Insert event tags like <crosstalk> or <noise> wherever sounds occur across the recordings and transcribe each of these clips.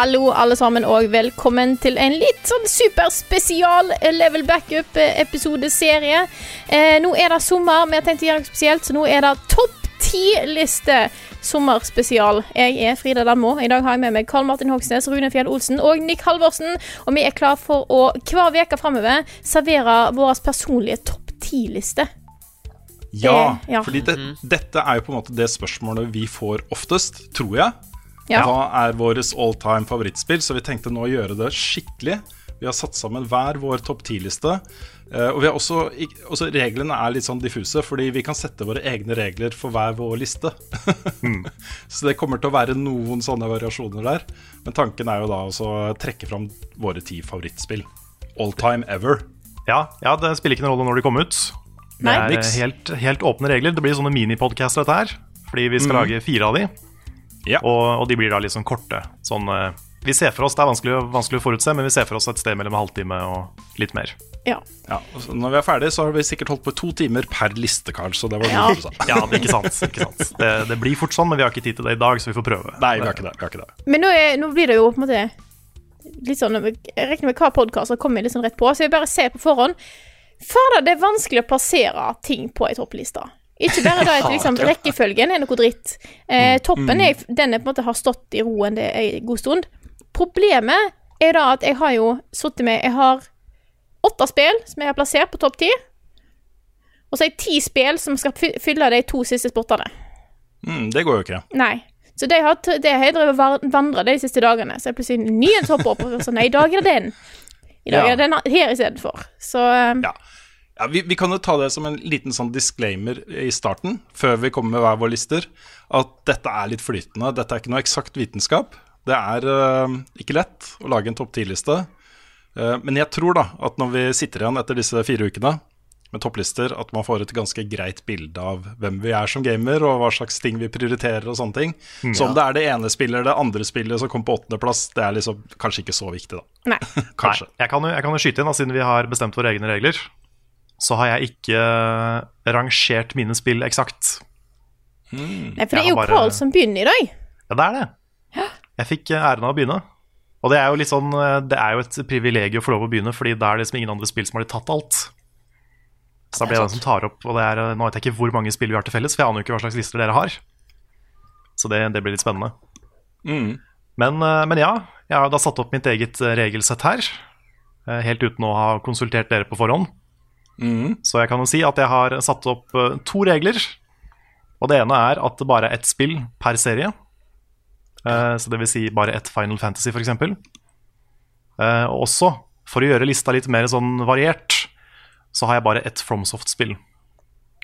Hallo, alle sammen, og velkommen til en litt sånn superspesial level backup-episodeserie. Eh, nå er det sommer, vi har tenkt å gjøre noe spesielt, så nå er det topp ti-liste sommerspesial. Jeg er Frida Danmo. I dag har jeg med meg Karl Martin Hogsnes, Rune Fjell Olsen og Nick Halvorsen. Og vi er klar for å hver uke framover servere vår personlige topp ti-liste. Ja, Eh, ja. fordi det, dette er jo på en måte det spørsmålet vi får oftest, tror jeg. Ja. Hva er vårt all time favorittspill? Så vi tenkte nå å gjøre det skikkelig. Vi har satt sammen hver vår topp 10-liste. Eh, og vi har også, også Reglene er litt sånn diffuse, fordi vi kan sette våre egne regler for hver vår liste. <laughs> Så det kommer til å være noen sånne variasjoner der. Men tanken er jo da også å trekke fram våre ti favorittspill. All time ever. Ja, ja, det spiller ikke noen rolle når de kommer ut. Det er helt, helt åpne regler. Det blir sånne minipodcaster dette her. Fordi vi skal lage fire av de, Ja. og, og de blir da litt sånn korte. Sånn, eh, vi ser for oss, Det er vanskelig, vanskelig å forutse, men vi ser for oss et sted mellom en halvtime og litt mer. Ja. Ja, og så når vi er ferdige, så har vi sikkert holdt på to timer per liste, Karl. Så det var Ja. du sa. Ja, det, ikke sant, ikke sant. Det, det blir fort sånn, men vi har ikke tid til det i dag, så vi får prøve. Nei, vi har ikke det. Vi har ikke det. Men nå, er, nå blir det jo på en måte litt sånn Jeg regner med hva podkast kommer litt sånn rett på, så vi bare ser på forhånd. Fader, det er vanskelig å plassere ting på ei toppliste. Ikke bare da <laughs> at liksom, rekkefølgen er noe dritt. Eh, toppen er den jeg på en måte har stått i det en god stund. Problemet er da at jeg har jo sittet med Jeg har åtte spill som jeg har plassert på topp ti. Og så har jeg ti spill som skal fylle de to siste spottene. Mm, det går jo ikke. Nei. Så det har, det har jeg drevet vandra de siste dagene. Så jeg plutselig ny en hopper opp og så nei, i dag er det den. I dag Ja. er det den her istedenfor. Så um, Ja. Ja, vi, vi kan jo ta det som en liten sånn disclaimer i starten, før vi kommer med hver vår lister, at dette er litt flytende. Dette er ikke noe eksakt vitenskap. Det er uh, ikke lett å lage en topp ti-liste. Uh, men jeg tror da at når vi sitter igjen etter disse fire ukene med topplister, at man får et ganske greit bilde av hvem vi er som gamer, og hva slags ting vi prioriterer og sånne ting. Så om det er det ene spillet eller det andre spillet som kom på åttendeplass, det er liksom kanskje ikke så viktig, da. nei. <laughs> Kanskje. Nei, jeg kan jo, jeg kan jo skyte inn, da, siden vi har bestemt våre egne regler. Så har jeg ikke eh, rangert mine spill eksakt. nei. For det er jo bare- Pål som begynner i dag. Ja, det er det. Jeg fikk eh, æren av å begynne. Og det er jo litt sånn eh, Det er jo et privilegium å få lov å begynne, Fordi det er liksom ingen andre spill som har tatt alt. Så da blir det den som tar opp Og det er, nå vet jeg ikke hvor mange spill vi har til felles, for jeg aner jo ikke hva slags lister dere har. Så det, det blir litt spennende. Mm. Men, men ja, jeg har da satt opp mitt eget regelsett her. Helt uten å ha konsultert dere på forhånd. Mm. Så jeg kan jo si at jeg har satt opp eh, to regler. Og det ene er at det bare er ett spill per serie. Eh, så det vil si bare ett Final Fantasy, f.eks. Uh, og også, for å gjøre lista litt mer sånn variert, så har jeg bare ett FromSoft-spill.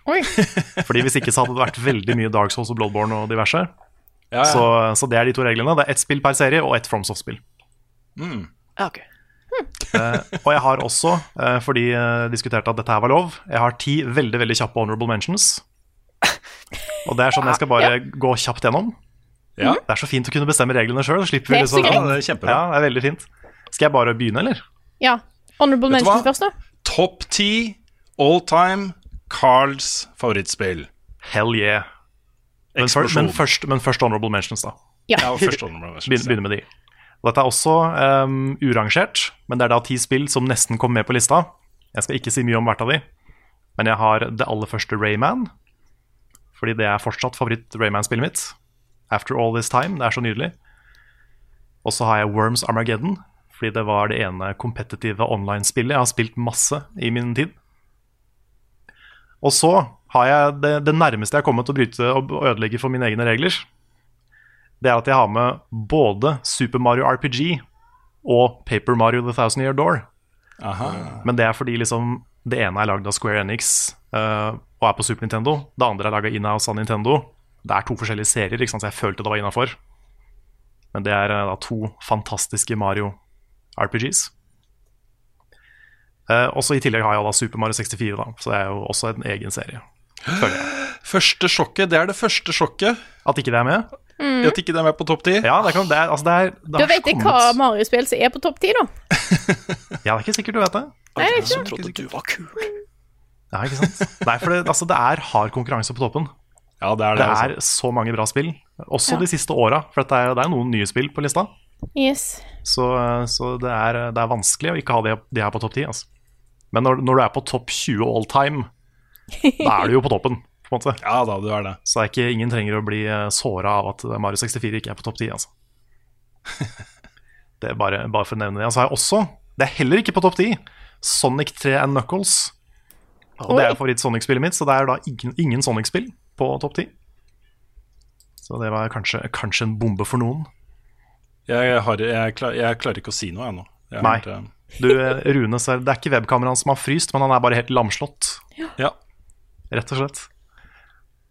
Oi. <laughs> Fordi hvis ikke så hadde det vært veldig mye Dark Souls og Bloodborne og diverse. Ja, ja. Så, så det er de to reglene. Det er ett spill per serie og ett FromSoft-spill. Mm. Eh, og jeg har også, uh, fordi jeg diskuterte at dette her var lov, jeg har ti veldig veldig kjappe honorable mentions. Og det er sånn jeg skal bare gå kjapt gjennom. Ja. Det er så fint å kunne bestemme reglene sjøl. Det er så Ja, det er kjempebra. Ja, det er veldig fint. Skal jeg bare begynne, eller? Ja. Honorable Vet du mention hva? først, da. Topp ti all time Carls favorittspill. Hell yeah. Men, før, men, først, men først honorable mentions, da. Ja. Ja, først honorable mentions, begynne med de. Dette er også um, urangert, men det er da ti spill som nesten kom med på lista. Jeg skal ikke si mye om hvert av de, men jeg har det aller første Rayman. Fordi det er fortsatt favoritt-Rayman-spillet mitt. After All This Time. Det er så nydelig. Og så har jeg Worms Armageddon, fordi det var det ene kompetitive online-spillet jeg har spilt masse i min tid. Og så har jeg det, det nærmeste jeg har kommet å bryte og ødelegge for mine egne regler, det er at jeg har med både Super Mario RPG og Paper Mario The Thousand Year Door. Aha. Men det er fordi liksom det ene er lagd av Square Enix uh, og er på Super Nintendo. Det andre er laga inhouse av Nintendo. Det er to forskjellige serier, ikke sant? så jeg følte det var innafor. Men det er eh, da to fantastiske Mario RPGs. Eh, også I tillegg har jeg da Super Mario 64, da, så det er jo også en egen serie. Første sjokket, det er det første sjokket. At ikke det er med? At ikke det er med på topp ti. Ja, det, kan, det er, altså det er, det Da vet jeg hva Mario-spill som er på topp ti, da. <laughs> Ja, det er ikke sikkert du vet det. Nei, jeg vet Som trodde du var kul. Ja, ikke sant? Nei, for det, altså, det er hard konkurranse på toppen. Ja, det er det. Det altså. er så mange bra spill, også Ja. de siste åra. For det er, det er noen nye spill på lista. Yes. Så, så det, er, det er vanskelig å ikke ha de, de her på topp 10. Altså. Men når, når du er på topp 20 all time, da er du jo på toppen. På en måte. Ja da, du er det. Så det er ikke, ingen trenger å bli såra av at Mario 64 ikke er på topp 10. Altså. <laughs> Det er bare, bare for å nevne det. Og så har jeg også, det er heller ikke på topp 10, Sonic 3 and Knuckles. Og det er favoritt-Sonic-spillet mitt, så det er da ingen, ingen Sonic-spill på topp 10. Så det var kanskje, kanskje en bombe for noen. Jeg, har, jeg, klar, jeg klarer ikke å si noe ennå. Jeg Nei. hørt, Du, eh, Rune, det er ikke webkameraet som har fryst, men han er bare helt lamslått. eh, Ja. Rett og slett.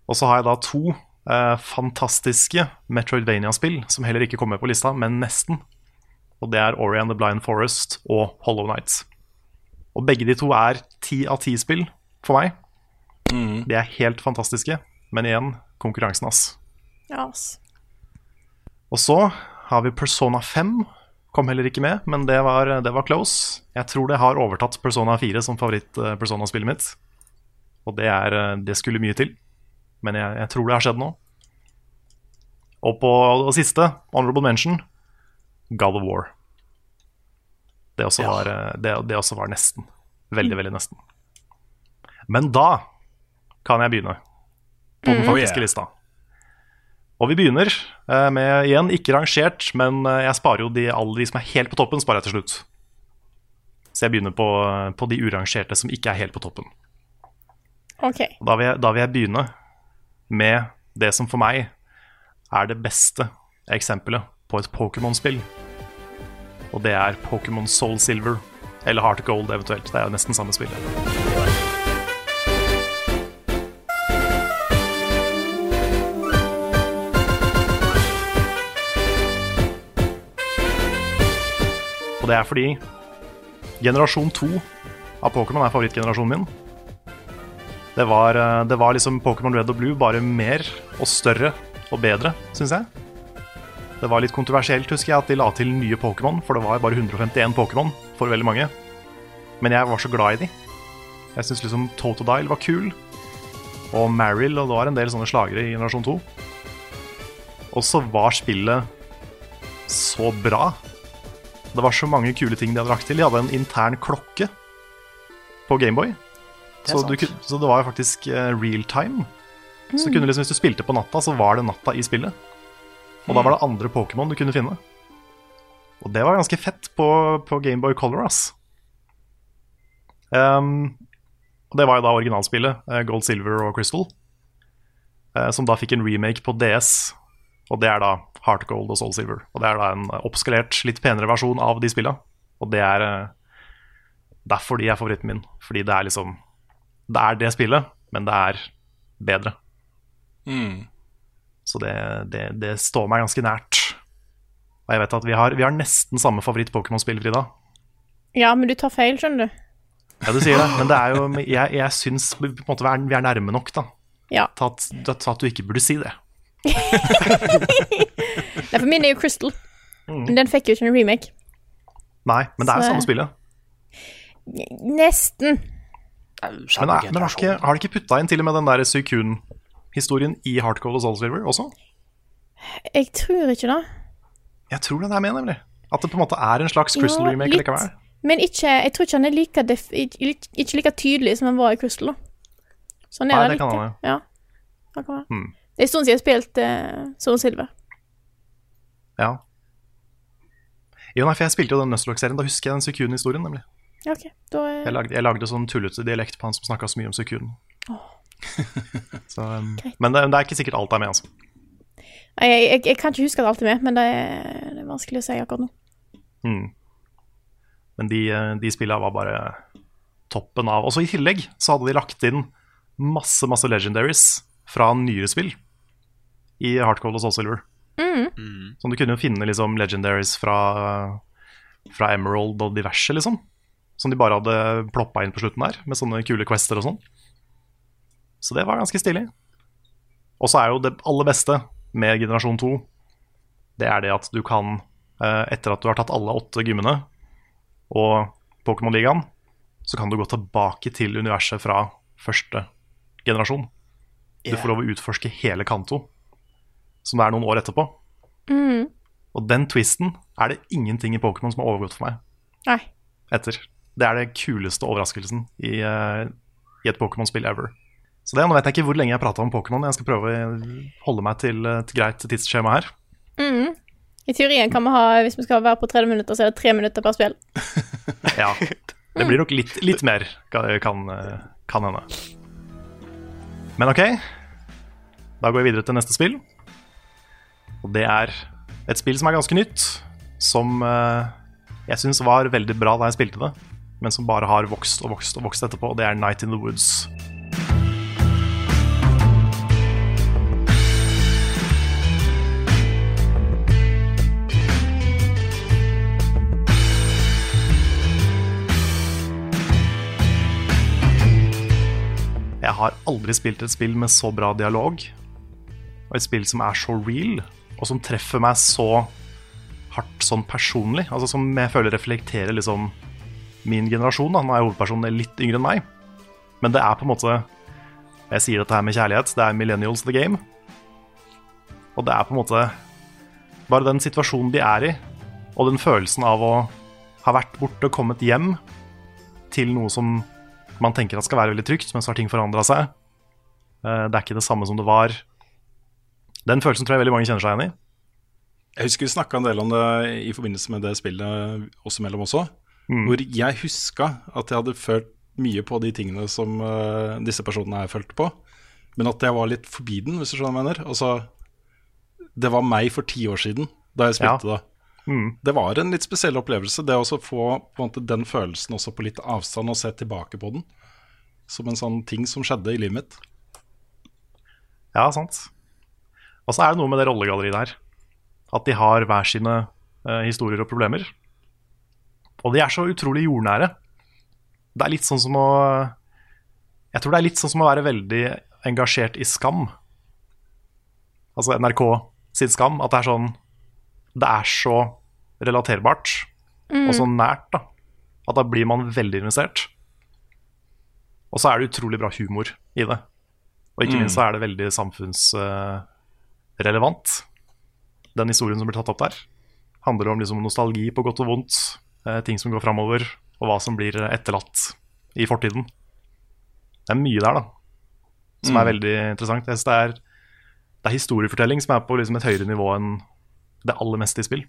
Og så har jeg da to eh, fantastiske Metroidvania-spill som heller ikke kommer på lista, men nesten. Og det er Ori and the Blind Forest og Hollow Nights. Og begge de to er ti av ti spill for meg. De er helt fantastiske, men igjen konkurransen, ass. Ja, ass. Og så har vi Persona 5. Kom heller ikke med, men det var, det var close. Jeg tror det har overtatt Persona 4 som favoritt-Persona-spillet mitt. Og det, er, eh, det skulle mye til. Men jeg, jeg tror det har skjedd nå. Og på det siste, honorable mention, God of War. Det også, var, eh, det, det også var nesten. Veldig, veldig nesten. Men da kan jeg begynne på den Oh, faktiske yeah. lista. Og vi begynner eh, med, igjen, ikke rangert, men eh, jeg sparer jo de, alle de som er helt på toppen, sparer jeg til slutt. Så jeg begynner på, på de urangerte som ikke er helt på toppen. OK. Da vil, jeg, da vil jeg begynne med det som for meg er det beste eksempelet på et Pokémon-spill. Og det er Pokémon Soul Silver, eller Heart Gold eventuelt. Det er jo nesten samme spillet. Og det er fordi generasjon to av Pokémon er favorittgenerasjonen min. Det var, eh, det var liksom Pokémon Red og Blue, bare mer og større og bedre, syns jeg. Det var litt kontroversielt, husker jeg, at de la til nye Pokémon, for det var bare 151 Pokémon for veldig mange. Men jeg var så glad i de. Jeg syns liksom Totodile var kul, og Marill, og det var en del sånne slagere i generasjon 2. Og så var spillet så bra. Det var så mange kule ting de hadde lagt til. De hadde en intern klokke på Gameboy. Så, du så det var jo faktisk eh, real time. Så kunne liksom, hvis du spilte på natta, så var det natta i spillet. Og da var det andre Pokémon du kunne finne. Og det var ganske fett på, på Gameboy Color, ass. Um, og det var jo da originalspillet, eh, Gold, Silver og Crystal, eh, som da fikk en remake på DS. Og det er da Heart Gold og Soul Silver. Og det er da en oppskalert, litt penere versjon av de spilla. Og det er derfor de er favoritten min. Fordi det er liksom Det er det spillet, men det er bedre. Mm. Så det, det, det står meg ganske nært. Og jeg vet at vi har, vi har nesten samme favoritt-Pokémon-spill, Frida. Ja, men du tar feil, skjønner du. Ja, du sier det, men det er jo Jeg, jeg syns på en måte vi er, vi er nærme nok, da. Ja. Til at, til at du ikke burde si det. <laughs> Nei, for min er jo Crystal. Men den fikk jo ikke en remake. Nei, men det er jo samme spillet. Nesten. Men, er, men har, de ikke, har de ikke putta inn til og med den der Suikun-historien i Hardcore og Soulsilver også? Jeg tror ikke det. Jeg tror den er med, nemlig. At det på en måte er en slags Crystal Ja, remake litt. likevel. Men ikke, jeg tror ikke han er like, def, ikke, ikke like tydelig som han var i Crystal. da. Så er Nei, det, det kan han han Ja. Det kan være. Hmm. Det er en stund siden jeg har spilt uh, Soul Silver. Ja. Jo, nei, for jeg spilte jo den Nuzlocke-serien. Da husker jeg den Suikun-historien, nemlig. Ja, ok. Da er Jeg lagde, jeg lagde sånn tullete dialekt på han som snakka så mye om Suikun. <laughs> Så, um, men det, det er ikke sikkert alt er med, altså. Nei, Jeg, jeg, jeg kan ikke huske at alt er med, men det er, det er vanskelig å si akkurat nå. Mm. Men de, eh, de spillene var bare toppen av Og så i tillegg så hadde de lagt inn masse, masse legendaries fra nyere spill i Hardcode og Soul Silver. Så du kunne jo finne liksom legendaries fra, fra Emerald og diverse, liksom. Som de bare hadde ploppa inn på slutten der, med sånne kule quester og sånn. Så det var ganske stilig. Og så er jo det aller beste med generasjon 2, det er det at du kan, eh, etter at du har tatt alle åtte gymmene og Pokémon-ligaen, så kan du gå tilbake til universet fra første generasjon. Du får lov å utforske hele Kanto, som det er noen år etterpå. Og den twisten er det ingenting i Pokémon som har overgått for meg Nei. etter. Det er det kuleste overraskelsen i, eh, i et Pokémon-spill ever. Så det, Nå vet jeg ikke hvor lenge jeg prata om Pokémon. Jeg skal prøve å holde meg til et greit tidsskjema her. Mm. I teorien kan vi ha, hvis vi skal være på 30 minutter, så er det tre minutter per spill. <laughs> Ja, Det blir nok litt, litt mer, kan, kan kan hende. Men ok, da går vi videre til neste spill. Og det er et spill som er ganske nytt, som eh, jeg syns var veldig bra da jeg spilte det, men som bare har vokst og vokst og vokst etterpå, og det er Night in the Woods. Jeg har aldri spilt et spill med så bra dialog, og et spill som er så real, og som treffer meg så hardt sånn personlig. Altså Som jeg føler reflekterer liksom min generasjon. da Nå er hovedpersonen litt yngre enn meg, men det er på en måte Jeg sier dette her med kjærlighet. Det er millennials the game. Og det er på en måte bare den situasjonen de er i, og den følelsen av å ha vært borte og kommet hjem til noe som man tenker at skal være veldig trygt, men så har ting forandra seg. Eh, Det er ikke det samme som det var. Den følelsen tror jeg veldig mange kjenner seg igjen i. Jeg husker vi snakka en del om det i forbindelse med det spillet oss imellom også. Hvor jeg huska at jeg hadde følt mye på de tingene som uh, disse personene her følte på. Men at jeg var litt forbi den, hvis du skjønner hva jeg mener. Altså, det var meg for ti år siden da jeg spilte Ja. det. Det var en litt spesiell opplevelse, det å få på en måte, den følelsen også på litt avstand og se tilbake på den. Som en sånn ting som skjedde i livet mitt. Ja, sant. Og så er det noe med det rollegalleriet der. At de har hver sine uh, historier og problemer. Og de er så utrolig jordnære. Det er litt sånn som å Jeg tror det er litt sånn som å være veldig engasjert i Skam. Altså NRK sin Skam. At det er sånn Det er så relaterbart og så nært, da. At da blir man veldig investert. Og så er det utrolig bra humor i det. Og ikke minst så er det veldig samfunnsrelevant, den historien som blir tatt opp der. Handler om liksom nostalgi på godt og vondt, ting som går framover, og hva som blir etterlatt i fortiden. Det er mye der, da, som er veldig interessant. Jeg synes det, er, det er historiefortelling som er på liksom et høyere nivå enn det aller meste i spill.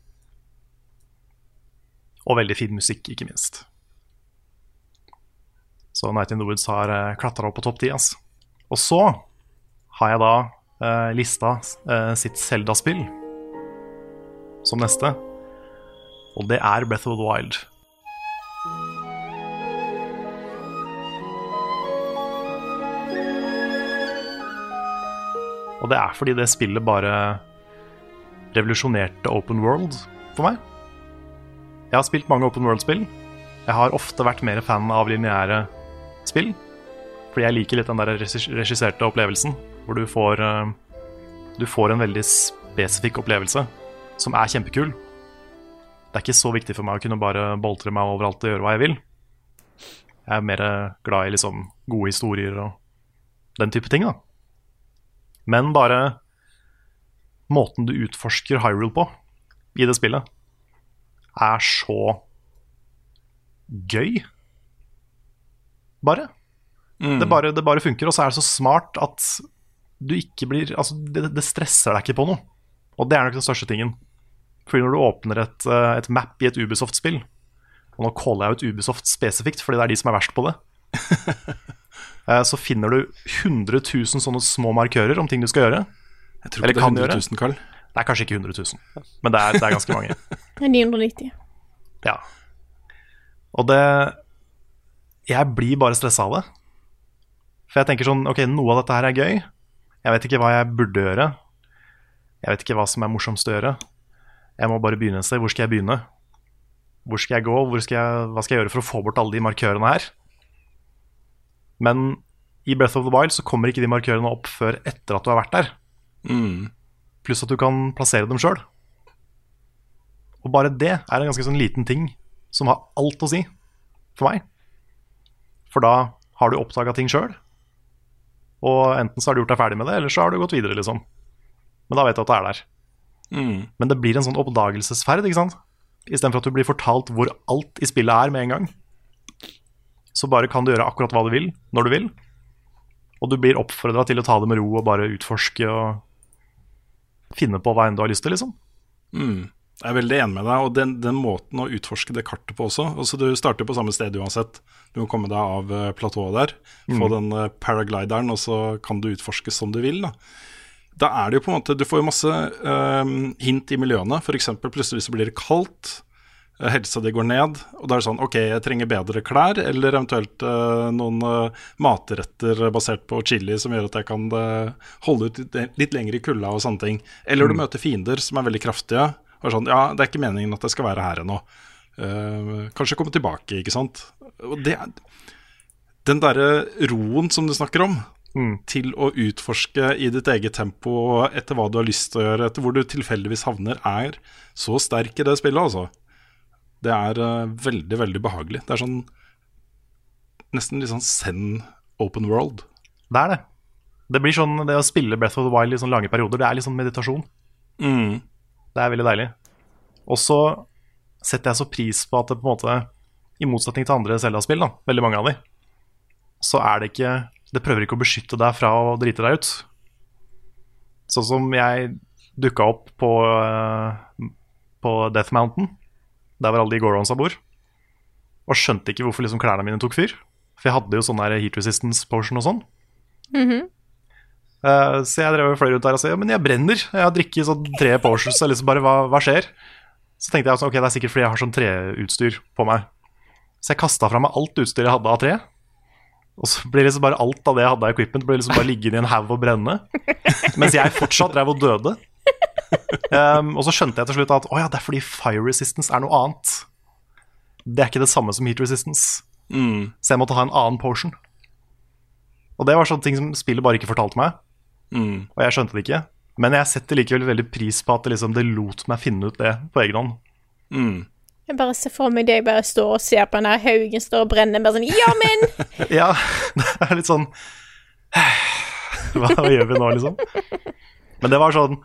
Og veldig fin musikk, ikke minst. Så Night in the Woods har uh, klatra opp på topp ti. Altså. Og så har jeg da uh, lista uh, sitt Zelda-spill som neste. Og det er Breath of the Wild. Og det er fordi det spillet bare revolusjonerte open world for meg. Jeg har spilt mange open world-spill. Jeg har ofte vært mer fan av lineære spill. Fordi jeg liker litt den der regisserte opplevelsen, hvor du får, eh, du får en veldig spesifikk opplevelse som er kjempekul. Det er ikke så viktig for meg å kunne bare boltre meg overalt og gjøre hva jeg vil. Jeg er mer glad i liksom gode historier og den type ting, da. Men bare måten du utforsker Hyrule på i det spillet, er så gøy. Bare. Det, bare det bare funker, og så er det så smart at du ikke blir Altså, det, det stresser deg ikke på noe. Og det er nok den største tingen. Fordi når du åpner et, eh, et map i et Ubisoft-spill Og nå caller jeg ut Ubisoft spesifikt, fordi det er de som er verst på det. <laughs> eh, så finner du 100 000 sånne små markører om ting du skal gjøre. Jeg tror ikke det er kan 100 000, Carl. Det er kanskje ikke 100 000, men det er, det er ganske mange. <laughs> Det er 990. Ja. Og det Jeg blir bare stressa av det. For jeg tenker sånn Ok, noe av dette her er gøy. Jeg vet ikke hva jeg burde gjøre. Jeg vet ikke hva som er morsomst å gjøre. Jeg må bare begynne et sted. Hvor skal jeg begynne? Hvor skal jeg gå? Hvor skal jeg, hva skal jeg gjøre for å få bort alle de markørene her? Men i Breath of the Wild så kommer ikke de markørene opp før etter at du har vært der. Mm. Pluss at du kan plassere dem sjøl. Og bare det er en ganske sånn liten ting som har alt å si for meg. For da har du oppdaga ting sjøl, og enten så har du gjort deg ferdig med det, eller så har du gått videre, liksom. Men da vet du at det er der. Mm. Men det blir en sånn oppdagelsesferd, ikke sant? Istedenfor at du blir fortalt hvor alt i spillet er med en gang. Så bare kan du gjøre akkurat hva du vil, når du vil. Og du blir oppfordra til å ta det med ro og bare utforske og finne på hva enn du har lyst til, liksom. Mm. Jeg er veldig enig med deg, og den, den måten å utforske det kartet på også altså Du starter på samme sted uansett. Du må komme deg av eh, platået der, få den eh, paraglideren, og så kan du utforske som du vil. Da Da er det jo på en måte Du får jo masse eh, hint i miljøene. F.eks. plutselig så blir det kaldt. eh, Helsa di går ned, og da er det sånn Ok, jeg trenger bedre klær, eller eventuelt eh, noen eh, matretter basert på chili som gjør at jeg kan eh, holde ut litt, litt lenger i kulda og sånne ting. Eller du møter fiender som er veldig kraftige. Og er sånn, ja, det er ikke meningen at jeg skal være her ennå. Eh, kanskje komme tilbake, ikke sant. Og det er Den derre roen som du snakker om, Mm. til å utforske i ditt eget tempo etter hva du har lyst til å gjøre, etter hvor du tilfeldigvis havner, er så sterk i det spillet, altså. Det er uh, veldig, veldig behagelig. Det er sånn Nesten litt sånn zen open world. Det er det. Det blir sånn, det å spille Breath of the Wild i sånne lange perioder, det er litt sånn meditasjon. Mm. Det er veldig deilig. Og så setter jeg så pris på at det på en måte, i motsetning til andre Zelda-spill, da, veldig mange av de, så er det ikke Det prøver ikke å beskytte deg fra å drite deg ut. Sånn som jeg dukka opp på, eh, på Death Mountain, der hvor alle de Goronsa bor, og skjønte ikke hvorfor liksom klærne mine tok fyr. For jeg hadde jo sånn heat resistance potion og sånn. Eh, så jeg drev og fløy rundt der og sa ja, men jeg brenner. Jeg har drukket sånn tre potions. Og liksom bare, hva, hva skjer? Så tenkte jeg sånn, ok, det er sikkert fordi jeg har sånn treutstyr på meg. Så jeg kasta fra meg alt utstyret jeg hadde av tre. Og så blir liksom bare alt av det jeg hadde av equipment, blir liksom bare liggende i en haug og brenne. Mens jeg fortsatt drev og døde. Um, og så skjønte jeg til slutt at å ja, det er fordi fire resistance er noe annet. Det er ikke det samme som heat resistance. Mm. Så jeg måtte ha en annen potion. Og det var sånne ting som spillet bare ikke fortalte meg. Mm. Og jeg skjønte det ikke. Men jeg setter likevel veldig pris på at det, liksom, det lot meg finne ut det på egen hånd. Mm. Jeg bare ser for meg deg bare står og ser på den der haugen står og brenner. Bare sånn Ja, men! <laughs> Ja, <laughs> det er litt sånn <sighs> hva, hva gjør vi nå, liksom? Men det var sånn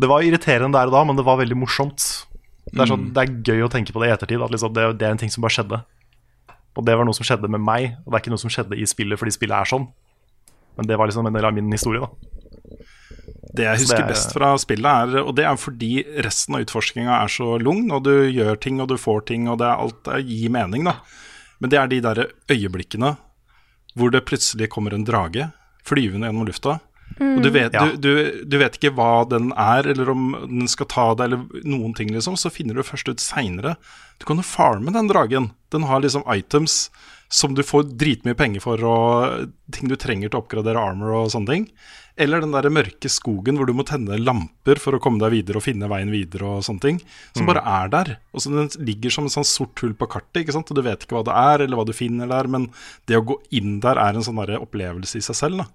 Det var irriterende der og da, men det var veldig morsomt. Det er, sånn, det er gøy å tenke på det i ettertid. At liksom, det, det er en ting som bare skjedde. Og det var noe som skjedde med meg, og det er ikke noe som skjedde i spillet fordi spillet er sånn. Men det var liksom en del av min historie, da. Det jeg husker det er- best fra spillet, er Og det er fordi resten av utforskinga er så lugn, og du gjør ting, og du får ting, og det er alt det gir mening, da. Men det er de der øyeblikkene hvor det plutselig kommer en drage flyvende gjennom lufta. Og du vet, du, du, du vet ikke hva den er, eller om den skal ta deg, eller noen ting, liksom. Så finner du først ut seinere. Du kan jo farme den dragen. Den har liksom items som du får dritmye penger for, og ting du trenger til å oppgradere armor og sånne ting. Eller den der mørke skogen hvor du må tenne lamper for å komme deg videre og finne veien videre og sånne ting. Som bare er der. Og så Den ligger som en sånn sort hull på kartet, ikke sant? og du vet ikke hva det er, eller hva du finner der, men det å gå inn der er en sånn der opplevelse i seg selv. da.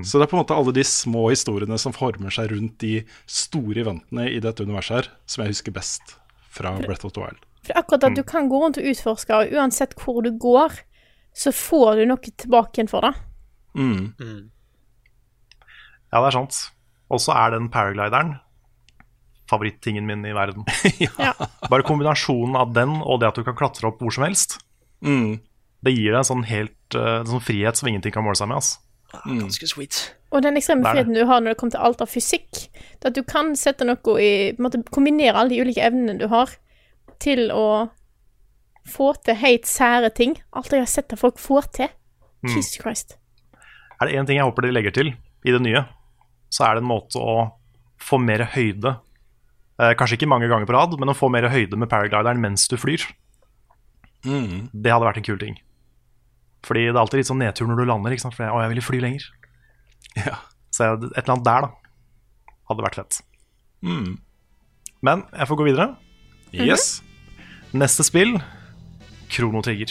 Så det er på en måte alle de små historiene som former seg rundt de store eventene i dette universet her, som jeg husker best fra Breath of the Wild. For det er akkurat at du kan gå rundt og utforske, og uansett hvor du går, så får du noe tilbake igjen for det. Mm. Ja, det er sant. Og så er den paraglideren favorittingen min i verden. <laughs> Ja. Bare kombinasjonen av den og det at du kan klatre opp hvor som helst, Mm. det gir deg en sånn helt eh, en sånn frihet som ingenting kan måle seg med. ass. Ganske sweet. Og den ekstreme friheten du har når det kommer til alt av fysikk, det at du kan sette noe i på måte, Kombinere alle de ulike evnene du har, til å få til helt sære ting. Alt jeg har sett at folk får til. Mm. Jesus Christ. Er det én ting jeg håper dere legger til i det nye, så er det en måte å få mer høyde eh, Kanskje ikke mange ganger på rad, men å få mer høyde med paraglideren mens du flyr. Det hadde vært en kul ting. Fordi det er alltid litt sånn nedtur når du lander. Ikke sant? For jeg, å, jeg ville fly lenger. Ja. Så et eller annet der, da, hadde vært fett. Mm. Men jeg får gå videre. Yes. Neste spill Krono Trigger.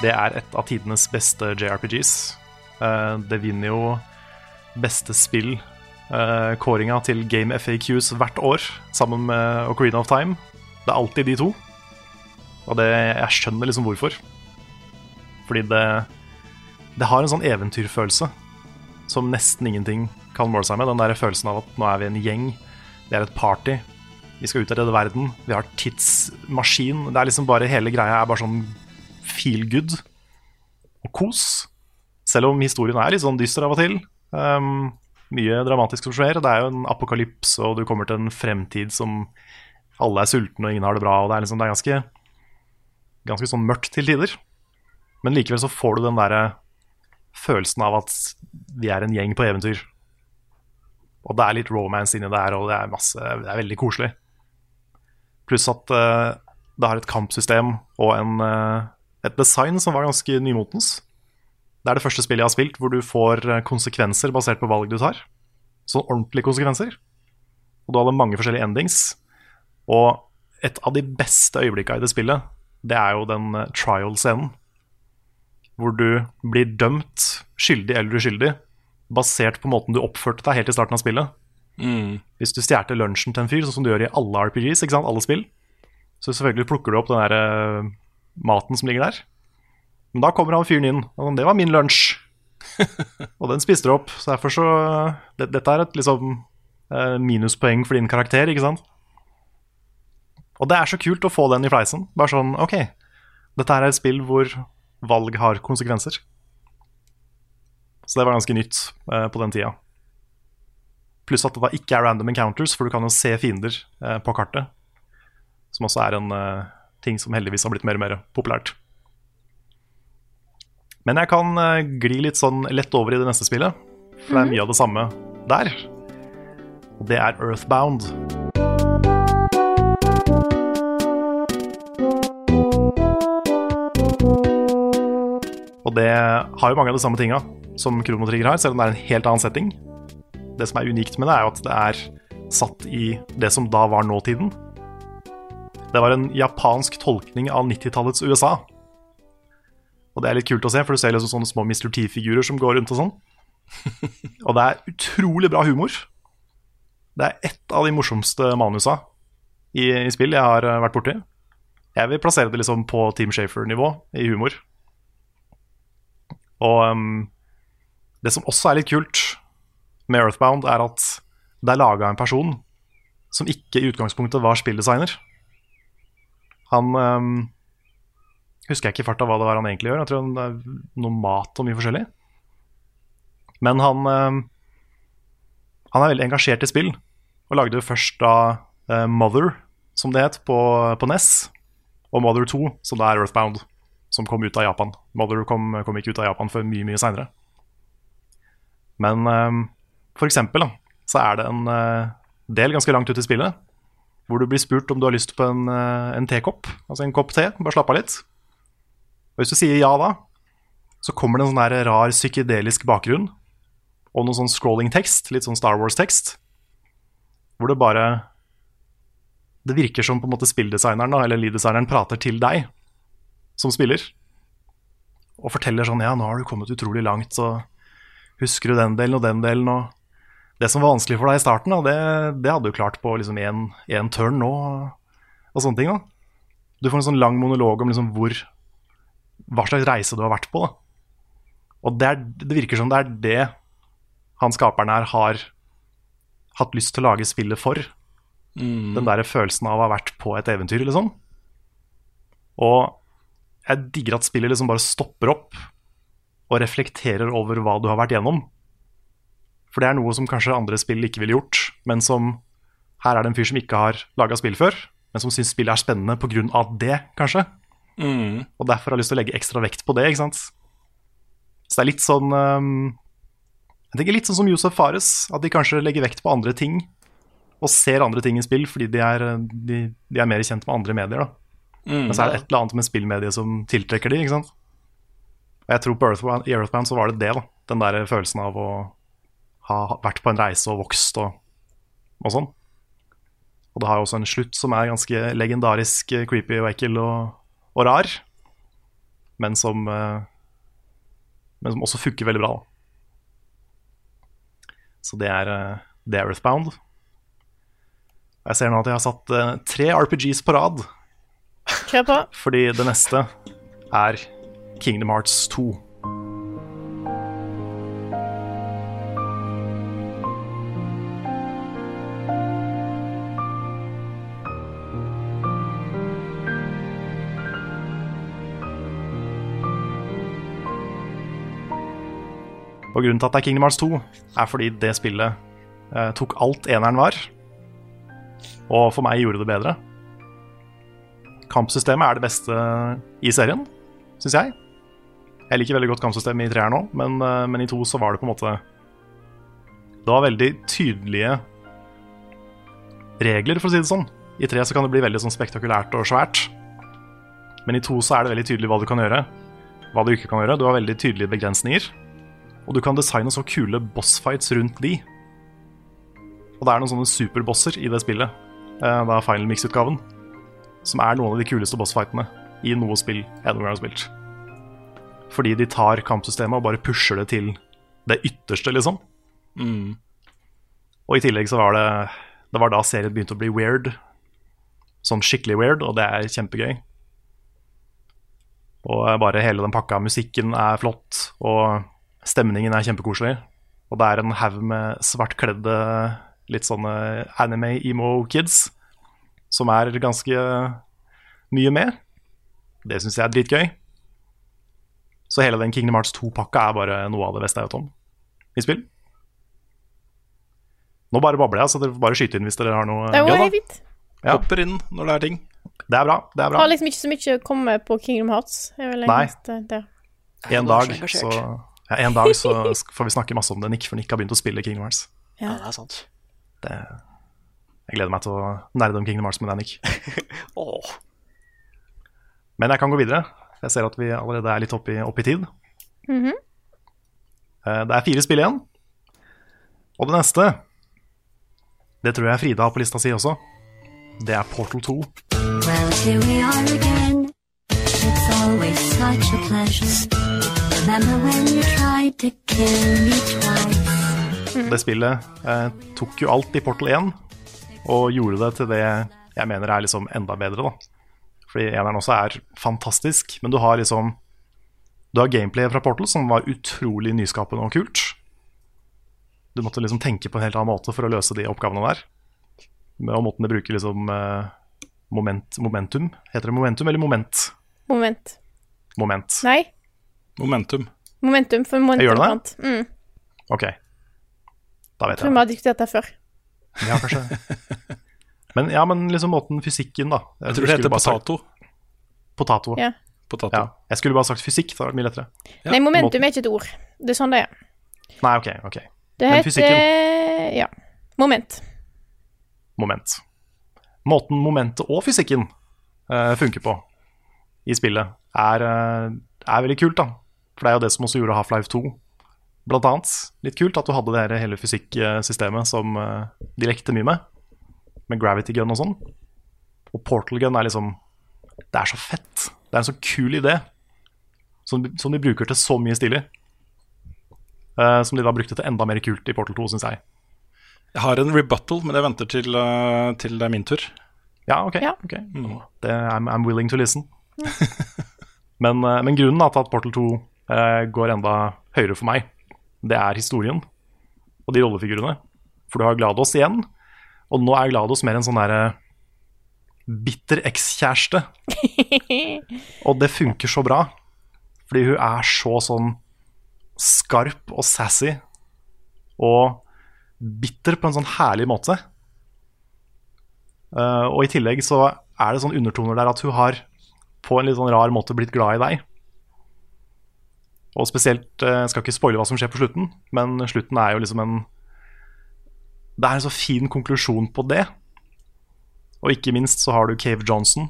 Det er et av tidenes beste JRPGs. Eh, Det vinner jo beste spill eh, til Game FAQs hvert år, sammen med Ocarina of Time. Det er alltid de to. Og det, jeg skjønner liksom hvorfor. Fordi det, det har en sånn eventyrfølelse som nesten ingenting kan måle seg med. Den der følelsen av at nå er vi en gjeng, vi er et party, vi skal ut og redde verden, vi har tidsmaskin. Det er liksom bare Hele greia er bare sånn feel good og kos. Selv om historien er litt sånn dyster av og til. Um, mye dramatisk som skjer. Det er jo en apokalypse, og du kommer til en fremtid som alle er sultne og ingen har det bra. Og det er, liksom, det er ganske, ganske sånn mørkt til tider. Men likevel så får du den derre følelsen av at vi er en gjeng på eventyr. Og det er litt romance inni der, og det er, masse, det er veldig koselig. Pluss at uh, det har et kampsystem og en, uh, et design som var ganske nymotens. Det er det første spillet jeg har spilt hvor du får eh, konsekvenser basert på valg du tar. Sånn ordentlige konsekvenser. Og du hadde mange forskjellige endings. Og et av de beste øyeblikka i det spillet, det er jo den eh, trial-scenen. Hvor du blir dømt skyldig eller uskyldig basert på måten du oppførte deg helt i starten av spillet. Hvis du stjal lunsjen til en fyr, sånn som du gjør i alle RPGs, ikke sant? alle spill, så selvfølgelig plukker du opp den der uh, maten som ligger der. Men da kommer han fyren inn, og det var min lunsj. <laughs> og den spiste du opp. Så derfor så det, Dette er et liksom eh, minuspoeng for din karakter, ikke sant? Og det er så kult å få den i fleisen. Bare sånn, ok, dette her er et spill hvor valg har konsekvenser. Så det var ganske nytt eh, på den tida. Pluss at det da ikke er random encounters, for du kan jo se fiender eh, på kartet. Som også er en eh, ting som heldigvis har blitt mer og mer populært. Men jeg kan eh, gli litt sånn lett over i det neste spillet, for det er mye av det samme der. Og det er Earthbound. Og det har jo mange av de samme tinga som Krono Trigger har, selv om det er en helt annen setting. Det som er unikt med det, er jo at det er satt i det som da var nåtiden. Det var en japansk tolkning av 90-tallets USA. Og det er litt kult å se, for du ser liksom sånne små Mr. T-figurer som går rundt og sånn. <laughs> Og det er utrolig bra humor. Det er ett av de morsomste manusa i, i spill jeg har eh, vært borti. Jeg vil plassere det liksom på Team Shafer-nivå i humor. Og um, det som også er litt kult med Earthbound, er at det er laga en person som ikke i utgangspunktet var spilldesigner. Han um, Husker jeg ikke i farta hva det var han egentlig gjør. Jeg tror det er noe mat og mye forskjellig. Men han um, Han er veldig engasjert i spill, og lagde først da uh, Mother, som det het, på, på NES, og Mother 2, som da er Earthbound, som kom ut av Japan. Mother kom, kom ikke ut av Japan før mye, mye seinere. Men um, for eksempel da, så er det en uh, del ganske langt ut i spillet hvor du blir spurt om du har lyst på en, uh, en tekopp, altså en kopp te. Bare slapp av litt. Og hvis du sier ja da, så kommer det en sånn der rar psykedelisk bakgrunn og noe sånn scrolling tekst, litt sånn Star Wars-tekst, hvor det bare Det virker som på en måte spilldesigneren eller lead-designeren prater til deg som spiller, og forteller sånn Ja, nå har du kommet utrolig langt, så husker du den delen og den delen, og det som var vanskelig for deg i starten, da, det, det hadde du klart på liksom én turn nå, og sånne ting. da. Du får en sånn lang monolog om liksom hvor hva slags reise du har vært på. Da. Og det, er, det virker som det er det han skaperen her har hatt lyst til å lage spillet for. Den der følelsen av å ha vært på et eventyr, liksom. Og jeg digger at spillet liksom bare stopper opp og reflekterer over hva du har vært gjennom. For det er noe som kanskje andre spill ikke ville gjort, men som her er det en fyr som ikke har laga spill før, men som syns spillet er spennende pga. det, kanskje. Og derfor har jeg lyst til å legge ekstra vekt på det, ikke sant. Så det er litt sånn um, Jeg tenker litt sånn som Josef Fares, at de kanskje legger vekt på andre ting. Og ser andre ting i spill fordi de er, de, de er mer kjent med andre medier. da Men så er det et eller annet med spillmediet som tiltrekker de, ikke sant. Og jeg tror på Earthbound, i Earthbound så var det det, da. Den der følelsen av å ha vært på en reise og vokst og, og sånn. Og det har jo også en slutt som er ganske legendarisk eh, creepy og ekkel og, og rar. Men som, eh, men som også funker veldig bra. Da. Så det er, eh, det er Earthbound. Jeg ser nå at jeg har satt tre RPGs på rad, Kjør på. fordi det neste er Kingdom Hearts 2. Og grunnen til at det er Kingdom Hearts 2, er fordi det spillet eh, tok alt eneren var, og for meg gjorde det bedre. Kampsystemet er det beste i serien, syns jeg. Jeg liker veldig godt kampsystemet i treeren nå, men, eh, men i to så var det på en måte Det var veldig tydelige regler, for å si det sånn. I tre så kan det bli veldig sånn spektakulært og svært. Men i to så er det veldig tydelig hva du kan gjøre, hva du ikke kan gjøre. Du har veldig tydelige begrensninger. Og du kan designe så kule bossfights rundt de. Og det er noen sånne superbosser i det spillet, Det er Final Mix-utgaven, som er noen av de kuleste bossfightene i noe spill jeg noen gang har spilt. Fordi de tar kampsystemet og bare pusher det til det ytterste, liksom. Og i tillegg så var det Det var da serien begynte å bli weird. Sånn skikkelig weird, og det er kjempegøy. Og bare hele den pakka. Musikken er flott, og stemningen er kjempekoselig. Og det er en haug med svartkledde, litt sånne anime-emo-kids som er ganske mye med. Det syns jeg er dritgøy. Så hele den Kingdom Hearts 2-pakka er bare noe av det beste jeg vet om i spill. Nå bare babler jeg, så dere får bare skyte inn hvis dere har noe Det var gøy. Ja. Hopper inn når det er ting. Det er bra. det er bra Har liksom ikke så mye å komme på Kingdom Hearts. Nei. En dag, så ja, en dag så får vi snakke masse om det, Nick, for Nick har begynt å spille Kingdom Hearts. Ja, det er sant. Det, jeg gleder meg til å nerde om Kingdom Hearts med deg, Nick. <laughs> Åh. Men jeg kan gå videre. Jeg ser at vi allerede er litt oppe i, oppe i tid. Mm -hmm. Det er fire spill igjen. Og det neste Det tror jeg Frida har på lista si også. Det er Portal 2. Well, here we are again. It's always such a pleasure. Remember when you tried to kill me twice? Det spillet eh, tok jo alt i Portal 1 og gjorde det til det jeg mener er liksom enda bedre. da. Fordi eneren også er fantastisk, men du har liksom Du har gameplay fra Portal som var utrolig nyskapende og kult. Du måtte liksom tenke på en helt annen måte for å løse de oppgavene der. Med og måten de bruker liksom eh, moment, momentum. Heter det momentum eller moment? Moment. Moment. Nei, Momentum. momentum. For momentum Jeg gjør det? Mm. Ok. Da vet Tror jeg. vi har diskutert det før. Ja, kanskje. <laughs> Men ja, men liksom måten fysikken, da. Jeg tror det heter potato. Potato. Ja. Potato. Ja. Jeg skulle bare sagt fysikk, det hadde vært mye lettere. Ja, Nei, momentum måten- er ikke et ord. Det er sånn det er. Nei, ok, ok. Det Men heter fysikken? Ja. Moment. Moment. Måten momentet og fysikken uh, funker på i spillet, er, uh, er veldig kult, da. For det er jo det som også gjorde Half-Life 2, blant annet. Litt kult at du hadde det hele fysikksystemet som eh, de lekte mye med. Med gravity gun og sånn. Og portal gun er liksom Det er så fett. Det er en så kul idé. Som, som de bruker til så mye stilig. Uh, som de da brukte til enda mer kult i Portal 2, syns jeg. Jeg har en rebuttal, men jeg venter til, uh, til det er min tur. Ja, ok. Ja. ok. Det, I'm, I'm willing to listen. <laughs> men, uh, men grunnen da, til at Portal 2 eh, går enda høyere for meg, det er historien og de rollefigurene. For du har Glados igjen, og nå er Glados mer en sånn derre bitter ekskjæreste. <laughs> og det funker så bra, fordi hun er så sånn skarp og sassy og bitter på en sånn herlig måte. Uh, og i tillegg så er det sånn undertoner der at hun har på en litt sånn rar måte blitt glad i deg. Og spesielt eh, Jeg skal ikke spoile hva som skjer på slutten, men slutten er jo liksom en Det er en så fin konklusjon på det. Og ikke minst så har du Cave Johnson,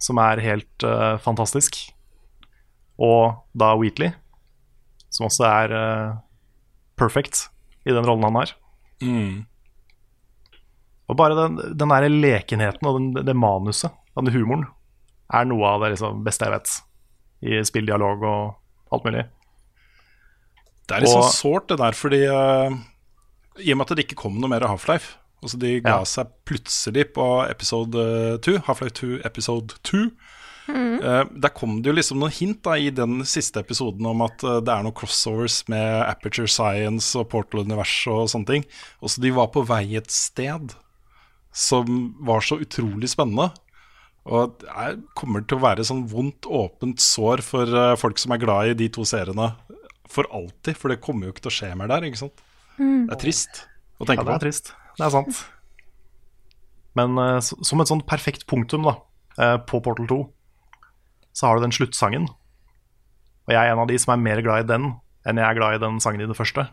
som er helt uh, fantastisk. Og da Wheatley, som også er uh, perfect i den rollen han har. Mm. Og bare den, den der lekenheten og den, det manuset, den humoren, er noe av det liksom beste jeg vet. I spilldialog og alt mulig. Det er litt sånn Og- sårt, det der, fordi uh, I og med at det ikke kom noe mer Half-Life Altså De ga Ja. seg plutselig på episode 2, Half-Life 2 episode 2. Eh, der kom det jo liksom noen hint da i den siste episoden om at uh, det er noen crossovers med Aperture Science og Portal-universet og sånne ting. Og så de var på vei et sted som var så utrolig spennende. Og det er, kommer til å være sånn vondt, åpent sår for eh, folk som er glad i de to seriene for alltid. For det kommer jo ikke til å skje mer der, ikke sant. Det er trist å tenke Ja, det er på. trist. Det er sant. Men uh, som et sånn perfekt punktum da, uh, på Portal 2, så har du den sluttsangen. Og jeg er en av de som er mer glad i den enn jeg er glad i den sangen i det første.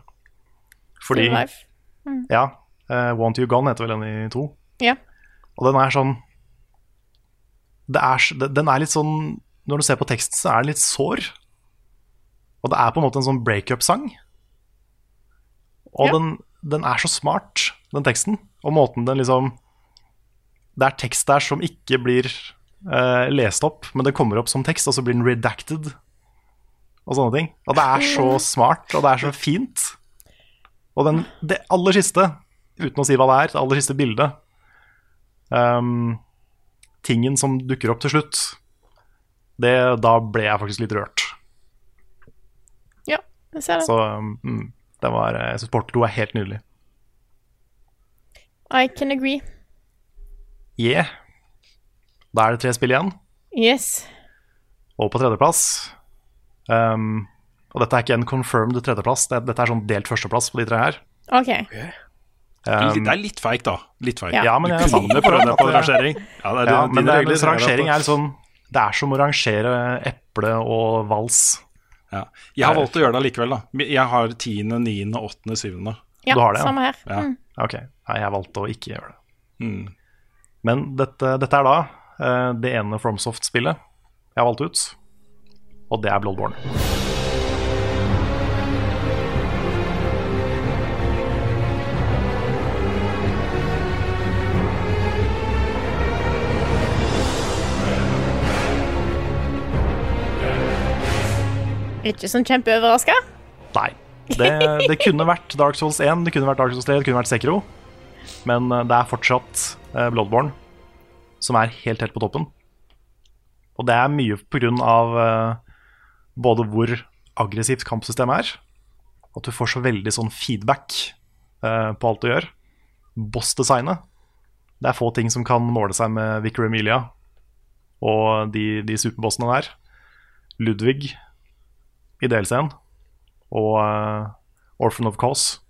Fordi mm. Ja. Uh, Want You Gone heter vel den i to. Ja. Og den er sånn er, Den er litt sånn Når du ser på teksten, så er den litt sår. Og det er på en måte en sånn breakup-sang. Og Ja. den, den er så smart, den teksten. Og måten den liksom Det er tekst der som ikke blir eh, lest opp, men det kommer opp som tekst, og så blir den redacted. Og sånne ting. Og det er så smart, og det er så fint. Og den, det aller siste, uten å si hva det er, det aller siste bildet ehm, Tingen som dukker opp til slutt, det, da ble jeg faktisk litt rørt. Ja, jeg ser det. Så mm, det var, jeg syns Portal 2 er helt nydelig. I can agree. Yeah. Da er det tre spill igjen. Yes. Og på tredjeplass um, Og dette er ikke en confirmed tredjeplass, dette er sånn delt førsteplass på de tre her. OK. Ehm, det er litt feigt, da. Litt feigt. Ja. ja, men jeg kunne prøve deg på rangering. Ja, det er, ja, men det er, regler rangering er sånn Det er som å rangere eple og vals. ja. Jeg har valgt å gjøre det allikevel, da. Jeg har tiende, niende, åttende, syvende. Ja, Du har det, ja. samme her. Ja. Mm. Ok, jeg valgte å ikke gjøre det. Mm. Men dette, dette er da uh, det ene FromSoft-spillet jeg har valgt ut, og det er Bloodborne. Ikke sånn kjempeoverraska. Nei. Det, det kunne vært Dark Souls 1, det kunne vært Dark Souls 3, det kunne vært Sekiro. Men eh, det er fortsatt eh, Bloodborne som er helt, helt på toppen. Og det er mye på grunn av eh, både hvor aggressivt kampsystemet er, at du får så veldig sånn feedback på alt du gjør. Boss-designet. Det er få ting som kan måle seg med Vicar Emilia og de, de superbossene der. Ludvig i DLC-en og uh, Orphan of Cause.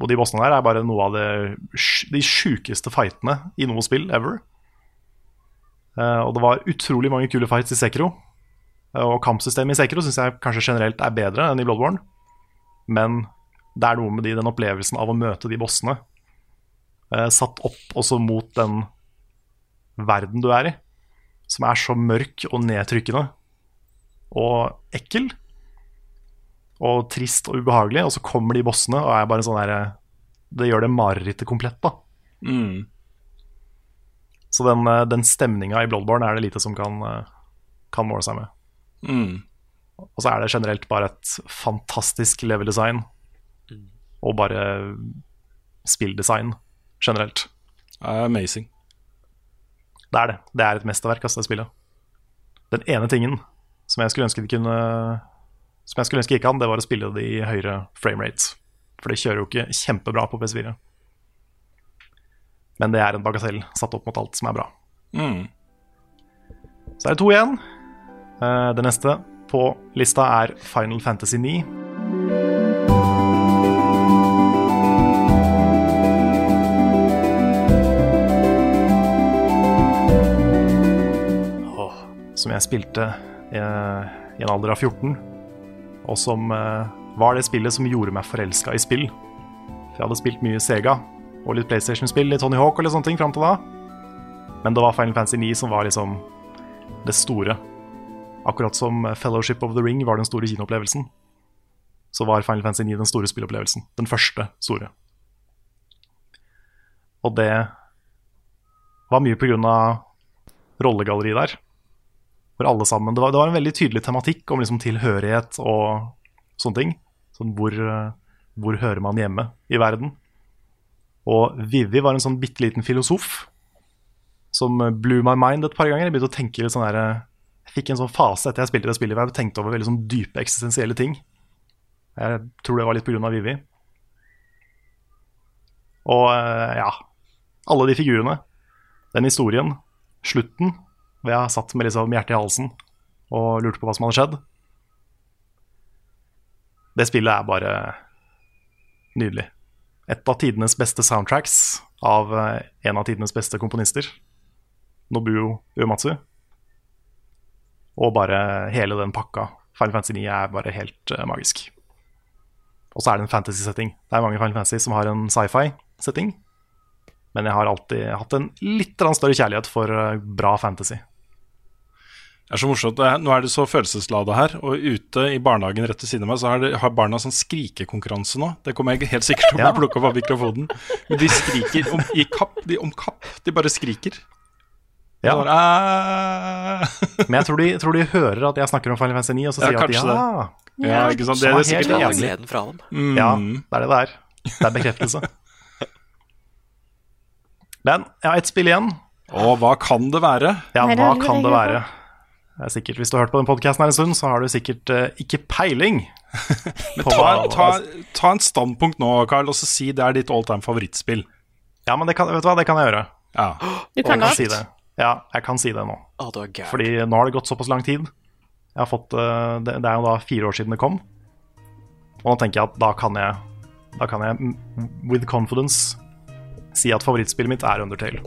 Og de bossene der er bare noe av det, de sjukeste fightene i noe spill ever. Uh, og det var utrolig mange kule fights i Sekiro. Uh, og kampsystemet i Sekiro syns jeg kanskje generelt er bedre enn i Bloodborne. Men det er noe med de, den opplevelsen av å møte de bossene uh, satt opp også mot den verden du er i, som er så mørk og nedtrykkende og ekkel og trist og ubehagelig, og så kommer de bossene og er bare sånn der Det gjør det marerittet komplett, da. Mm. Så den, eh, den stemninga i Bloodborne er det lite som kan, eh, kan måle seg med. Mm. Og så er det generelt bare et fantastisk level design. Og bare spilldesign generelt. Amazing. Det er det. Det er et mesterverk, altså, det spillet. Den ene tingen som jeg skulle ønske de kunne Som jeg skulle ønske ikke han, det var å spille det i høyere frame rates. For det kjører jo ikke kjempebra på PS4. Men det er en bagatell satt opp mot alt som er bra. Mm. Så er det to igjen. Eh, det neste på lista er Final Fantasy 9. Som jeg spilte i en alder av 14, og som eh, var det spillet som gjorde meg forelska i spill. For jeg hadde spilt mye Sega og litt PlayStation-spill, litt Tony Hawk og litt sånne ting fram til da. Men det var Final Fantasy 9 som var liksom det store. Akkurat som Fellowship of the Ring var den store kinoopplevelsen, så var Final Fantasy 9 den store spillopplevelsen. Den første store. Og det var mye av rollegalleriet der. For alle sammen. Det var, det var en veldig tydelig tematikk om liksom tilhørighet og sånne ting. Sånn hvor, eh, hvor hører man hjemme i verden? Og Vivi var en sånn bitte liten filosof som blew my mind et par ganger. Jeg begynte å tenke litt sånn der, Jeg fikk en sånn fase etter jeg spilte det spillet hvor jeg tenkte over veldig sånn dype eksistensielle ting. Jeg tror det var litt pga. Vivi. Og eh, ja Alle de figurene. Den historien. Slutten. Hvor jeg satt med liksom hjertet i halsen og lurte på hva som hadde skjedd. Det spillet er bare nydelig. Et av tidenes beste soundtracks av eh, en av tidenes beste komponister. Nobuo Uematsu. Og bare hele den pakka. Final Fantasy 9 er bare helt eh, magisk. Og så er det en fantasy-setting. Det er mange Final Fantasy som har en sci-fi-setting. Men jeg har alltid hatt en litt større kjærlighet for eh, bra fantasy. Det er så morsomt. Nå er det så følelseslada her, og ute i barnehagen rett ved siden av meg, så har, det, har barna sånn skrikekonkurranse nå. Det kommer jeg helt sikkert til å plukke opp av mikrofonen. Men de skriker om, i kapp, de, om kapp. De bare skriker. Ja. Bare, Men jeg tror de, tror de hører at jeg snakker om Final Fantasy 9, og så sier ja, at de ja. ja, ikke sant? Det er det sikkert helt enig Gleden fra dem. Mm. Ja, det er det det er. Det er bekreftelse. Men jeg har ett spill igjen. Og hva kan det være? Ja, hva kan det være? Det er sikkert, Hvis du har hørt på den podkasten en stund, så har du sikkert uh, ikke peiling. <laughs> Men ta, ta, ta en standpunkt nå, Carl, og så si det er ditt all time favorittspill. Ja, men det kan, vet du hva, det kan jeg gjøre. Ja. <gasps> Du kan godt. si det. Ja, jeg kan si det nå. Oh, det er. Fordi nå har det gått såpass lang tid. Jeg har fått, uh, det, det er jo da fire år siden det kom. Og nå tenker jeg at da kan jeg, da kan jeg with confidence si at favorittspillet mitt er Undertale.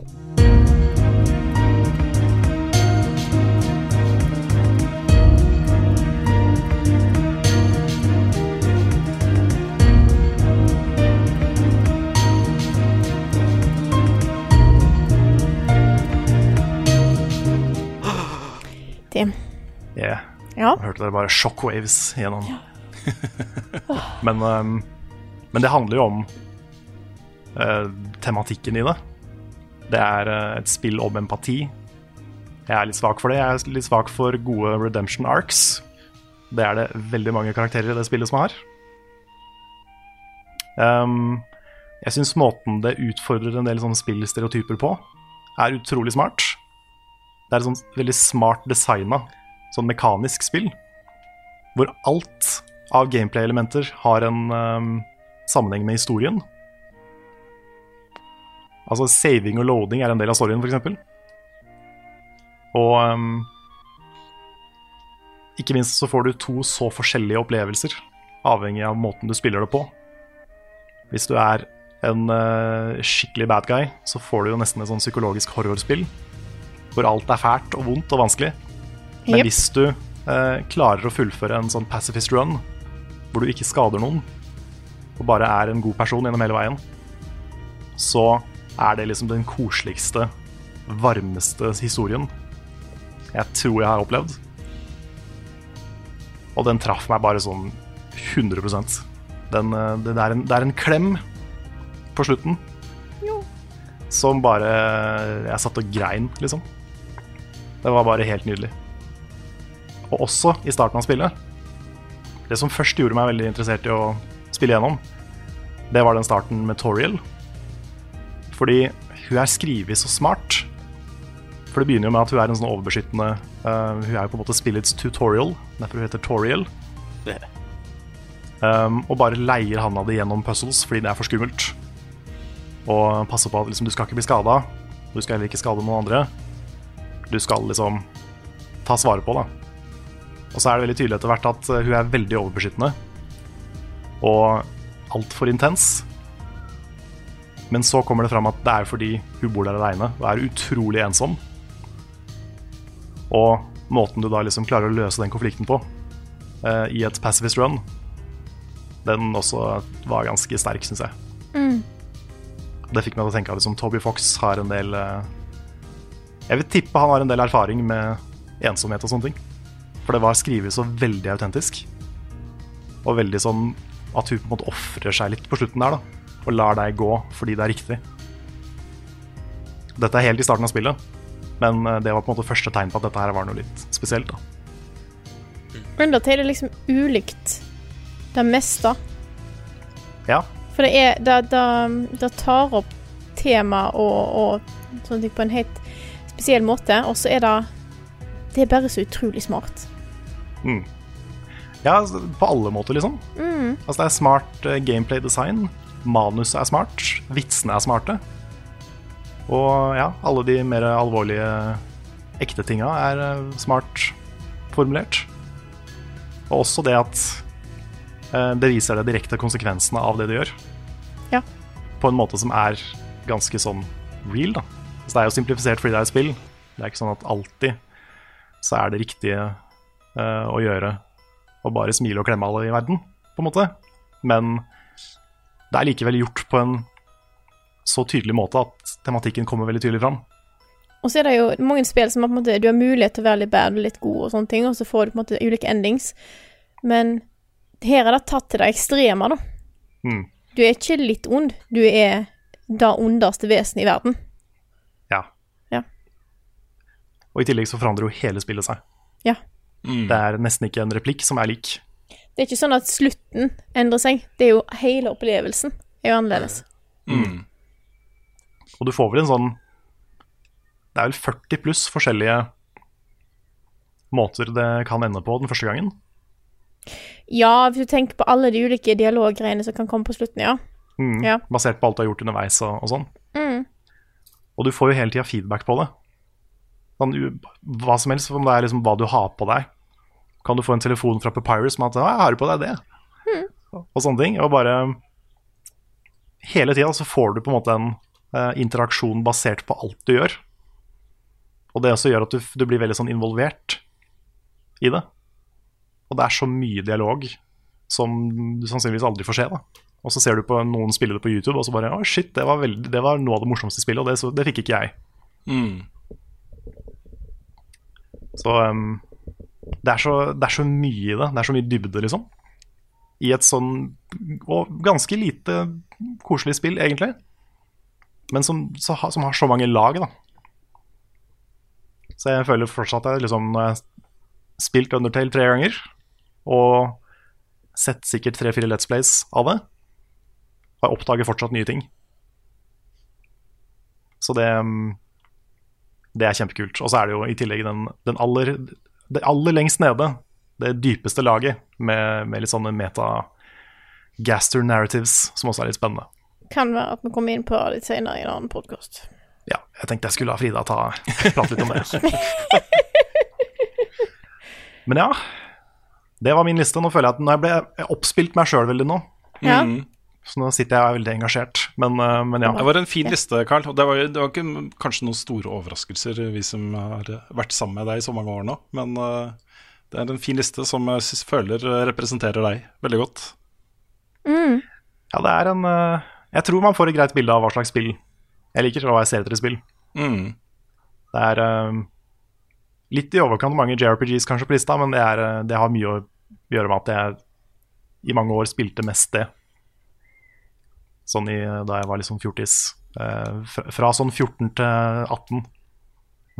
Tim. Yeah. Ja. Jeg hørte dere bare shockwaves gjennom. <laughs> men, um, men det handler jo om uh, tematikken i det. Det er uh, et spill om empati. Jeg er litt svak for det. Jeg er litt svak for gode redemption arcs. Det er det veldig mange karakterer i det spillet som har. Um, jeg syns måten det utfordrer en del sånne spillstereotyper på, er utrolig smart. Det er et sånn veldig smart designa, sånn mekanisk spill. Hvor alt av gameplay-elementer har en um, sammenheng med historien. Altså saving og loading er en del av storyen, f.eks. Og um, ikke minst så får du to så forskjellige opplevelser, avhengig av måten du spiller det på. Hvis du er en uh, skikkelig bad guy, så får du jo nesten et sånn psykologisk horrorspill hvor alt er fælt og vondt og vanskelig. Men yep. hvis du eh, klarer å fullføre en sånn pacifist run, hvor du ikke skader noen, og bare er en god person gjennom hele veien, så er det liksom den koseligste, varmeste historien jeg tror jeg har opplevd. Og den traff meg bare sånn 100% den, eh, det, er en, det er en klem på slutten som bare Jeg satt og grein, liksom. Det var bare helt nydelig. Og også i starten av spillet. Det som først gjorde meg veldig interessert i å spille gjennom, det var den starten med Toriel. Fordi hun er skrevet så smart. For det begynner jo med at hun er en sånn overbeskyttende uh, Hun er jo på en måte spillets tutorial, derfor hun heter Toriel. Um, og bare leier handa di gjennom puzzles fordi det er for skummelt. Og passer på at liksom, du skal ikke bli skada. Du skal heller ikke skade noen andre. Du skal liksom ta vare på, da. Og så er det veldig tydelig etter hvert at uh, hun er veldig overbeskyttende. Og altfor intens. Men så kommer det fram at det er fordi hun bor der aleine og er utrolig ensom. Og måten du da liksom klarer å løse den konflikten på eh, i et pacifist run, den også var ganske sterk, syns jeg. Det fikk meg til å tenke at liksom, Toby Fox har en del eh, Jeg vil tippe han har en del erfaring med ensomhet og sånne ting. For det var skrevet så veldig autentisk. Og veldig sånn at hun på en måte ofrer seg litt på slutten der, da. Og lar deg gå fordi det er riktig. Dette er helt i starten av spillet, men eh, det var på en måte første tegn på at dette her var noe litt spesielt. da. Undertale er liksom ulikt det meste. Ja, For det er Det, det, det tar opp tema og, og sånne ting på en helt spesiell måte, og så er det Det er bare så utrolig smart. ja altså, på alle måter, liksom. Altså, det er smart eh, gameplay design. Manuset er smart. Vitsene er smarte. Og ja, alle de mer alvorlige ekte tinga er eh, smart formulert. Og også det at eh, det viser deg direkte konsekvensene av det du gjør. Ja. På en måte som er ganske sånn real, da. Så det er jo simplifisert fordi det er et spill. Det er ikke sånn at alltid så er det riktige uh, å gjøre å bare smile og klemme alle i verden, på en måte. Men det er likevel gjort på en så tydelig måte at tematikken kommer veldig tydelig fram. Og så er det jo mange spill som er på en måte, du har mulighet til å være litt bad og litt god, og sånne ting, og så får du på en måte ulike endings. Men her er det tatt til det ekstreme, da. Mm. Du er ikke litt ond, du er det ondeste vesenet i verden. Ja. Ja. Og i tillegg så forandrer jo hele spillet seg. Ja. Det er nesten ikke en replikk som er lik. Det er ikke sånn at slutten endrer seg. Det er jo hele opplevelsen er jo annerledes. Og du får vel en sånn Det er vel 40 pluss forskjellige måter det kan ende på den første gangen. Ja, hvis du tenker på alle de ulike dialoggreiene som kan komme på slutten, ja. Mm. Ja. Basert på alt du har gjort underveis og, og sånn. Mm. Og du får jo hele tida feedback på det. Sånn, hva som helst, om det er liksom hva du har på deg. Kan du få en telefon fra Papyrus med at jeg har på deg det', og sånne ting. Og bare Hele tida så får du på en måte en uh, interaksjon basert på alt du gjør. Og det også gjør at du, du blir veldig sånn involvert i det. Og det er så mye dialog som du sannsynligvis aldri får se. da. Og så ser du på noen spille det på YouTube, og så bare Å, shit, det var, veldig, det var noe av det morsomste spillet, og det, så, det fikk ikke jeg. Mm. Så um, det, er så det er så mye i det. Det er så mye dybde, liksom. I et sånn Og ganske lite koselig spill, egentlig. Men som, så, som har så mange lag, da. Så jeg føler fortsatt at jeg liksom Når jeg har spilt Undertale tre ganger, og sett sikkert tre-fire Let's Plays av det, og jeg oppdager fortsatt nye ting. Så det det er kjempekult. Og så er det jo i tillegg den, den aller, det aller lengst nede, det dypeste laget, med, med litt sånne meta-gaster narratives, som også er litt spennende. Kan være at vi kommer inn på det litt senere i en annen podkast. Ja, jeg tenkte jeg skulle la Frida ta, prate litt om det. <laughs> Men ja, det var min liste. Nå føler jeg at nå jeg ble oppspilt meg sjøl veldig nå. Ja. Så nå sitter jeg og er veldig engasjert. Men, eh, men ja. Det var en fin liste, Carl. Og det var, det var ikke kanskje noen store overraskelser, vi som har vært sammen med deg i så mange år nå. Men eh, det er en fin liste som jeg synes, føler representerer deg veldig godt. ja, det er en eh, Jeg tror man får et greit bilde av hva slags spill jeg liker, og hva jeg ser etter i spill. Mm. Det er litt i overkant mange JRPGs kanskje på lista, men det, er, det har mye å gjøre med at jeg i mange år spilte mest det. Sånn i, da jeg var sånn fjortis. Eh, fra, fra sånn 14 til 18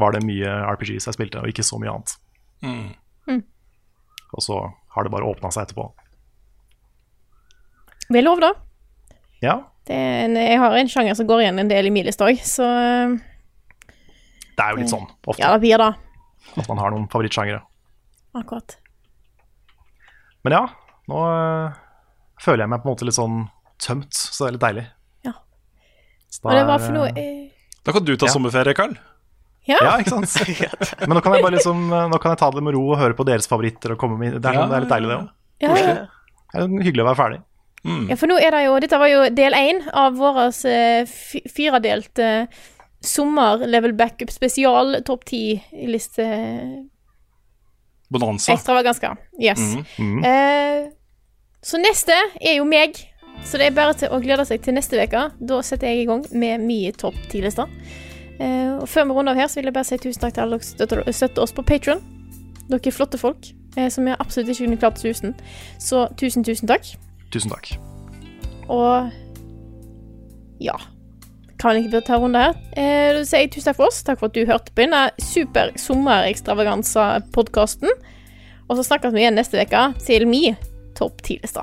var det mye RPGs jeg spilte, og ikke så mye annet. Mm. Og så har det bare åpna seg etterpå. Det er lov, da. Ja, Det er en, jeg har en sjanger som går igjen en del i min liste òg, så eh, det er jo litt sånn ofte ja, det blir det. at man har noen favorittsjangere. Akkurat. Men ja, nå øh, føler jeg meg på en måte litt sånn tømt, så det er litt deilig. Ja. Hva det var for noe eh, Da kan du ta Ja. sommerferie, Karl. Ja. Ja, ikke sant? <laughs> Men nå kan jeg bare liksom Nå kan jeg ta det med ro og høre på deres favoritter og komme med Det er, ja, det er litt deilig, det òg. ja. Det er hyggelig å være ferdig. Ja, for nå er det jo Dette var jo del én av vår eh, firedelte eh, sommer level backup spesial topp ti-liste Bonanza. Ekstravaganza. Yes. Mhm. Eh, så neste er jo meg. Så det er bare til å glede seg til neste uke. Da setter jeg i gang med mye topp ti-liste. Eh, og før vi runder av her, så vil jeg bare si tusen takk til alle dere som støtter, støtter oss på Patron. Dere er flotte folk, eh, som jeg absolutt ikke kunne klart uten. Så tusen, tusen takk. Tusen takk. Og ja Kan ikke ta runde her. Eh, da sier jeg tusen takk for oss. Takk for at du hørte på denne super sommerekstravaganza-podkasten. Og så snakkes vi igjen neste uke til mi topp ti-liste.